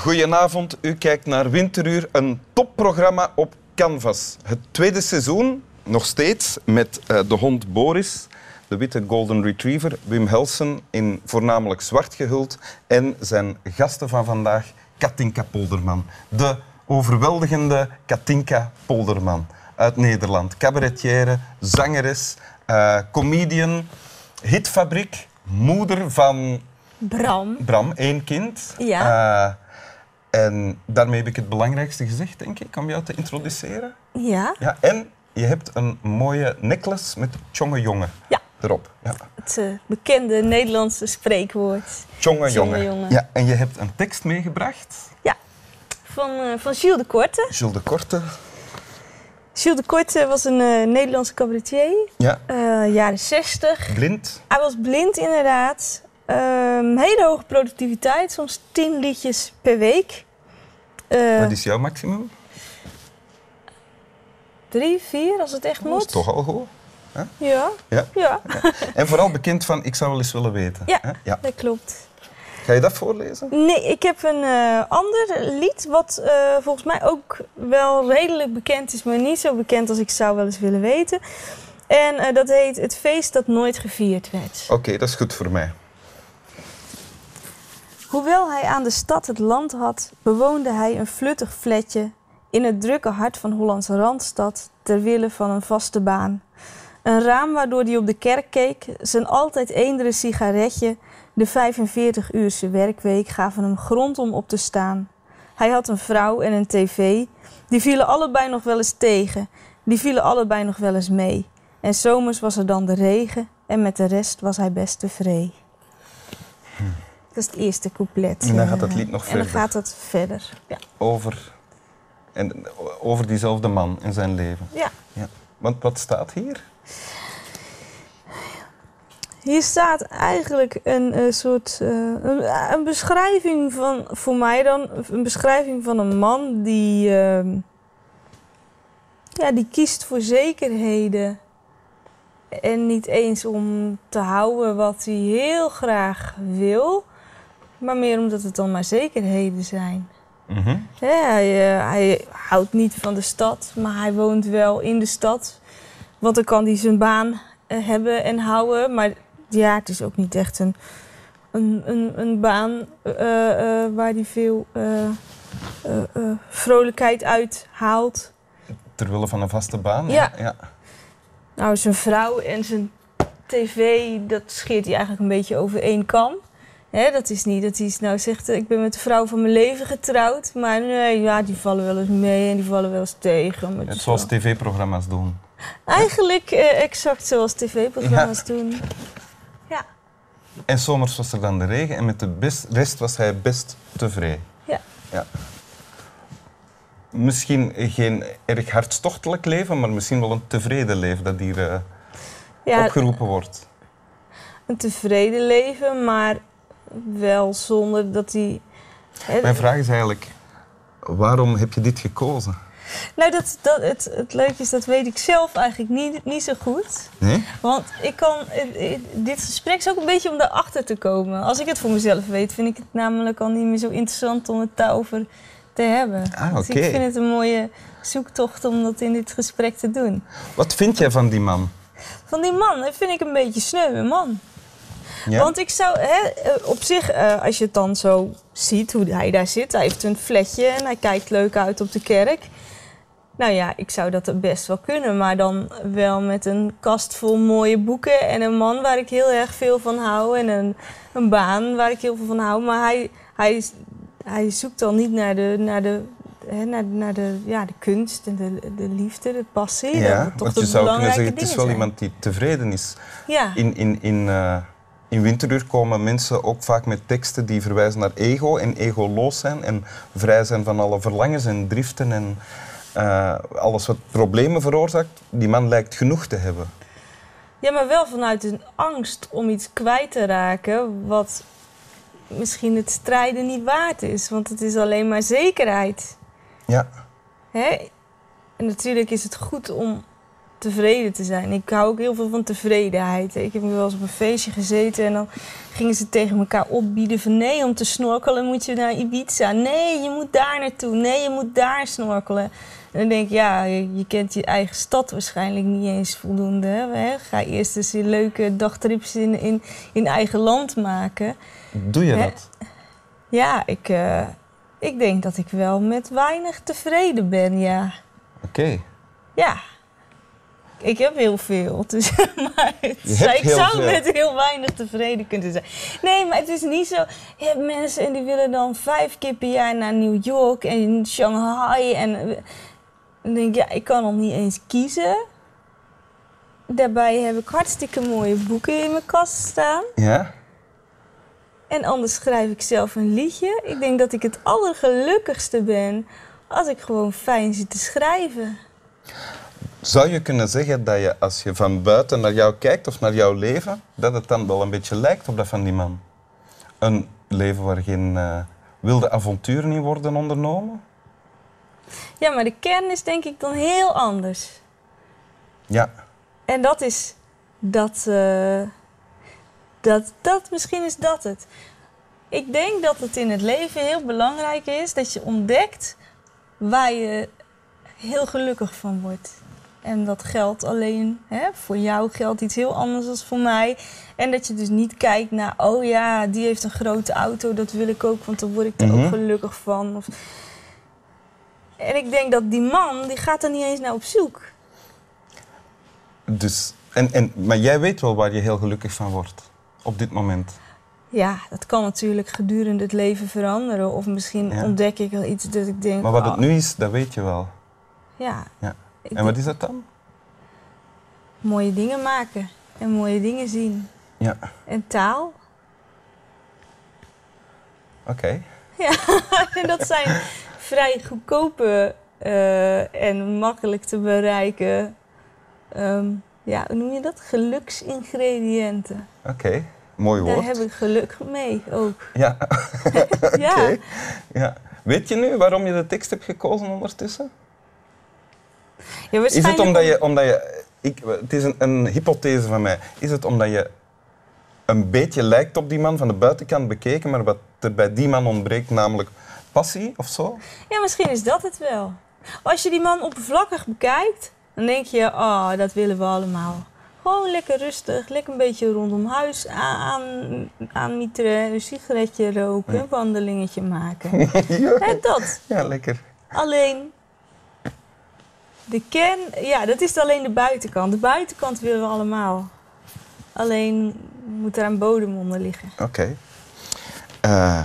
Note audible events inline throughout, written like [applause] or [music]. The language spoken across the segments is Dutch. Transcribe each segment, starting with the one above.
Goedenavond. U kijkt naar Winteruur, een topprogramma op Canvas. Het tweede seizoen, nog steeds, met uh, de hond Boris, de witte golden retriever, Wim Helsen in voornamelijk zwart gehuld en zijn gasten van vandaag, Katinka Polderman. De overweldigende Katinka Polderman uit Nederland. Cabaretière, zangeres, uh, comedian, hitfabriek, moeder van Bram. Bram, één kind. Ja. Uh, en daarmee heb ik het belangrijkste gezegd, denk ik, om jou te introduceren. Ja. ja en je hebt een mooie necklace met Tjonge Jongen ja. erop. Ja. Het uh, bekende Nederlandse spreekwoord. Tjonge Jongen. Ja, en je hebt een tekst meegebracht. Ja, van, uh, van Gilles de Korte. Gilles de Korte. Gilles de Korte was een uh, Nederlandse cabaretier. Ja. jaren 60. Blind. Hij was blind inderdaad. Um, hele hoge productiviteit, soms tien liedjes per week. Uh, Wat is jouw maximum? Drie, vier, als het echt dat moet. is toch al goed. Huh? Ja. Ja. ja. ja. En vooral bekend van Ik zou wel eens willen weten. Ja, ja. dat klopt. Ga je dat voorlezen? Nee, ik heb een uh, ander lied wat uh, volgens mij ook wel redelijk bekend is, maar niet zo bekend als ik zou wel eens willen weten. En uh, dat heet Het feest dat nooit gevierd werd. Oké, okay, dat is goed voor mij. Hoewel hij aan de stad het land had, bewoonde hij een fluttig flatje in het drukke hart van Hollandse Randstad ter wille van een vaste baan. Een raam waardoor hij op de kerk keek, zijn altijd eendere sigaretje, de 45-uurse werkweek gaven hem grond om op te staan. Hij had een vrouw en een tv, die vielen allebei nog wel eens tegen, die vielen allebei nog wel eens mee. En zomers was er dan de regen en met de rest was hij best tevreden. Dat is het eerste couplet. En dan gaat het lied nog en verder. dan gaat het verder. Ja. Over, en, over diezelfde man in zijn leven. Ja. ja. Want wat staat hier? Hier staat eigenlijk een, een soort uh, een, een, beschrijving van, voor mij dan, een beschrijving van een man die, uh, ja, die kiest voor zekerheden. En niet eens om te houden wat hij heel graag wil, maar meer omdat het dan maar zekerheden zijn. Mm -hmm. ja, hij, uh, hij, houdt niet van de stad, maar hij woont wel in de stad. Want dan kan hij zijn baan uh, hebben en houden. Maar ja, het is ook niet echt een, een, een, een baan uh, waar hij veel vrolijkheid uit haalt. Terwille van een vaste baan? Ja. ja. Nou, zijn vrouw en zijn tv, dat scheert hij eigenlijk een beetje over één kam. Hè, dat is niet dat hij nou zegt, ik ben met de vrouw van mijn leven getrouwd. Maar nee, ja, die vallen wel eens mee en die vallen wel eens tegen. Maar zoals tv-programma's doen. Eigenlijk uh, exact zoals tv-programma's ja. doen. Ja. En zomers was er dan de regen en met de best, rest was hij best tevreden. Ja. ja. Misschien geen erg hartstochtelijk leven, maar misschien wel een tevreden leven dat hier uh, ja, opgeroepen wordt. Een tevreden leven, maar wel zonder dat hij... Mijn vraag is eigenlijk, waarom heb je dit gekozen? Nou, dat, dat, het, het leuke is, dat weet ik zelf eigenlijk niet, niet zo goed. Nee? Want ik kan, dit gesprek is ook een beetje om daarachter te komen. Als ik het voor mezelf weet, vind ik het namelijk al niet meer zo interessant om het daarover te hebben. Ah, oké. Dus ik vind het een mooie zoektocht om dat in dit gesprek te doen. Wat vind jij van die man? Van die man, dat vind ik een beetje sneu, man. Ja? Want ik zou hè, op zich, uh, als je het dan zo ziet hoe hij daar zit, hij heeft een flatje en hij kijkt leuk uit op de kerk. Nou ja, ik zou dat best wel kunnen, maar dan wel met een kast vol mooie boeken en een man waar ik heel erg veel van hou en een, een baan waar ik heel veel van hou. Maar hij, hij, hij zoekt dan niet naar de, naar de, naar, naar de, ja, de kunst en de, de liefde, de passie. Ja, dat toch want je zou kunnen zeggen, het is wel zijn. iemand die tevreden is. Ja. In, in, in, uh, in Winteruur komen mensen ook vaak met teksten die verwijzen naar ego en egoloos zijn en vrij zijn van alle verlangens en driften en uh, alles wat problemen veroorzaakt. Die man lijkt genoeg te hebben. Ja, maar wel vanuit een angst om iets kwijt te raken wat misschien het strijden niet waard is. Want het is alleen maar zekerheid. Ja. Hè? En natuurlijk is het goed om tevreden te zijn. Ik hou ook heel veel van tevredenheid. Ik heb wel eens op een feestje gezeten en dan gingen ze tegen elkaar opbieden van nee, om te snorkelen moet je naar Ibiza. Nee, je moet daar naartoe. Nee, je moet daar snorkelen. En dan denk ik, ja, je, je kent je eigen stad waarschijnlijk niet eens voldoende. Hè? Ga eerst eens een leuke dagtrips in, in, in eigen land maken. Doe je Hè? dat? Ja, ik, eh, ik denk dat ik wel met weinig tevreden ben, ja. Oké. Ja. Ik heb heel veel, dus, [laughs] maar het- ik zou veel. met heel weinig tevreden kunnen zijn. Nee, maar het is niet zo. Je hebt mensen en die willen dan vijf keer per jaar naar New York en Shanghai. En dan denk ik, ja, ik kan nog niet eens kiezen. Daarbij heb ik hartstikke mooie boeken in mijn kast staan. Ja? En anders schrijf ik zelf een liedje. Ik denk dat ik het allergelukkigste ben als ik gewoon fijn zit te schrijven. Zou je kunnen zeggen dat je, als je van buiten naar jou kijkt of naar jouw leven, dat het dan wel een beetje lijkt op dat van die man? Een leven waar geen eh, wilde avonturen in worden ondernomen? Ja, maar de kern is denk ik dan heel anders. Ja. En dat is dat, eh, dat, dat, misschien is dat het. Ik denk dat het in het leven heel belangrijk is dat je ontdekt waar je heel gelukkig van wordt. En dat geldt alleen, hè, voor jou geldt iets heel anders dan voor mij. En dat je dus niet kijkt naar, oh ja, die heeft een grote auto, dat wil ik ook, want dan word ik er Mhm. ook gelukkig van. Of... En ik denk dat die man, die gaat er niet eens naar op zoek. Dus, en, en, maar jij weet wel waar je heel gelukkig van wordt op dit moment. Ja, dat kan natuurlijk gedurende het leven veranderen. Of misschien Ja. ontdek ik wel iets dat ik denk... Maar wat het oh, nu is, dat weet je wel. Ja. Ja. Ik En wat is dat dan? Mooie dingen maken. En mooie dingen zien. Ja, En taal. oké. [laughs] Ja, en [laughs] dat zijn vrij goedkope eh, en makkelijk te bereiken... ehm, ja, hoe noem je dat? Geluksingrediënten. Oké, mooi Daar woord. heb ik geluk mee ook. Ja, [laughs] Ja. oké. ja. Weet je nu waarom je de tekst hebt gekozen ondertussen? Ja Is het omdat je, omdat je ik, het is een, een hypothese van mij, is het omdat je een beetje lijkt op die man van de buitenkant bekeken, maar wat er bij die man ontbreekt, namelijk passie of zo? Ja, misschien is dat het wel. Als je die man oppervlakkig bekijkt, dan denk je, oh, dat willen we allemaal. Gewoon lekker rustig, lekker een beetje rondom huis aan, aanmieteren, een sigaretje roken, een wandelingetje maken. [laughs] ja. En dat. ja, lekker. Alleen, de kern, ja, dat is alleen de buitenkant. De buitenkant willen we allemaal. Alleen moet er een bodem onder liggen. Oké. Eh,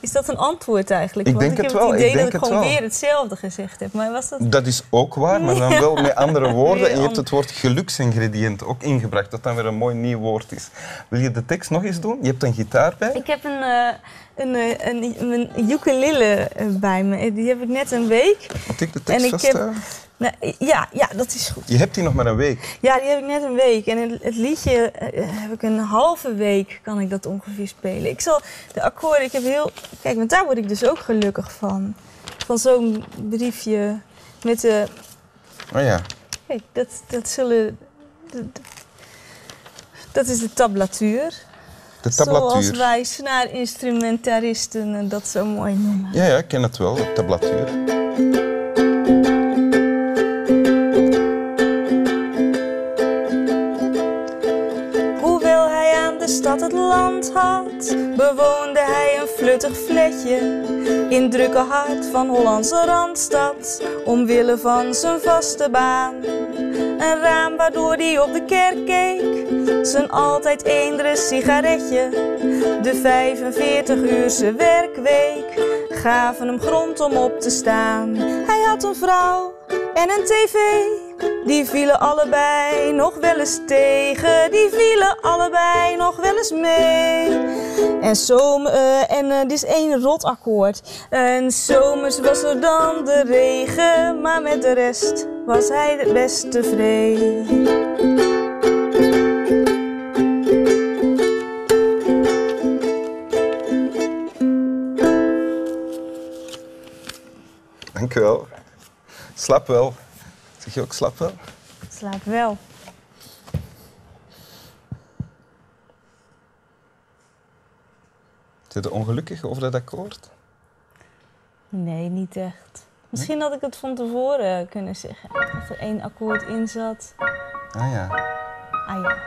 Is dat een antwoord eigenlijk? Ik Want denk ik het heb wel, het ik idee dat denk ik het gewoon wel. weer hetzelfde gezegd heb. Maar was dat dat is ook waar, maar dan wel met andere [laughs] woorden. En je hebt het woord geluksingrediënt ook ingebracht, dat dan weer een mooi nieuw woord is. Wil je de tekst nog eens doen? Je hebt een gitaar bij? Ik heb een, eh, een, eh, een, een, ukulele eh, bij me. Die heb ik net een week. Moet ik de tekst En ik? Nou, ja, ja, dat is goed. Je hebt die nog maar een week. Ja, die heb ik net een week. En het, het liedje eh, heb ik een halve week, kan ik dat ongeveer spelen. Ik zal de akkoorden, ik heb heel... Kijk, want daar word ik dus ook gelukkig van. Van zo'n briefje met de... Oh ja. Kijk, dat, dat zullen... dat- Dat is de tablatuur. De Zoals tablatuur. wij snaarinstrumentaristen eh, dat zo mooi noemen. Ja, ja, ik ken het wel, de tablatuur. Bewoonde hij een fluttig fletje in drukke hart van Hollandse Randstad, omwille van zijn vaste baan. Een raam waardoor hij op de kerk keek, zijn altijd eendere sigaretje. De 45-uurse werkweek gaven hem grond om op te staan. Hij had een vrouw en een tv. Die vielen allebei nog wel eens tegen, die vielen allebei nog wel eens mee. En zomer, eh, en eh, dit is één rotakkoord. En zomers was er dan de regen, maar met de rest was hij best tevreden. Dank u wel. Slap wel. Zeg je ook slap wel? lijkt wel. Zit je ongelukkig over dat akkoord? Nee, niet echt. Misschien had ik het van tevoren kunnen zeggen. Dat er één akkoord in zat. Ah ja. Ah ja.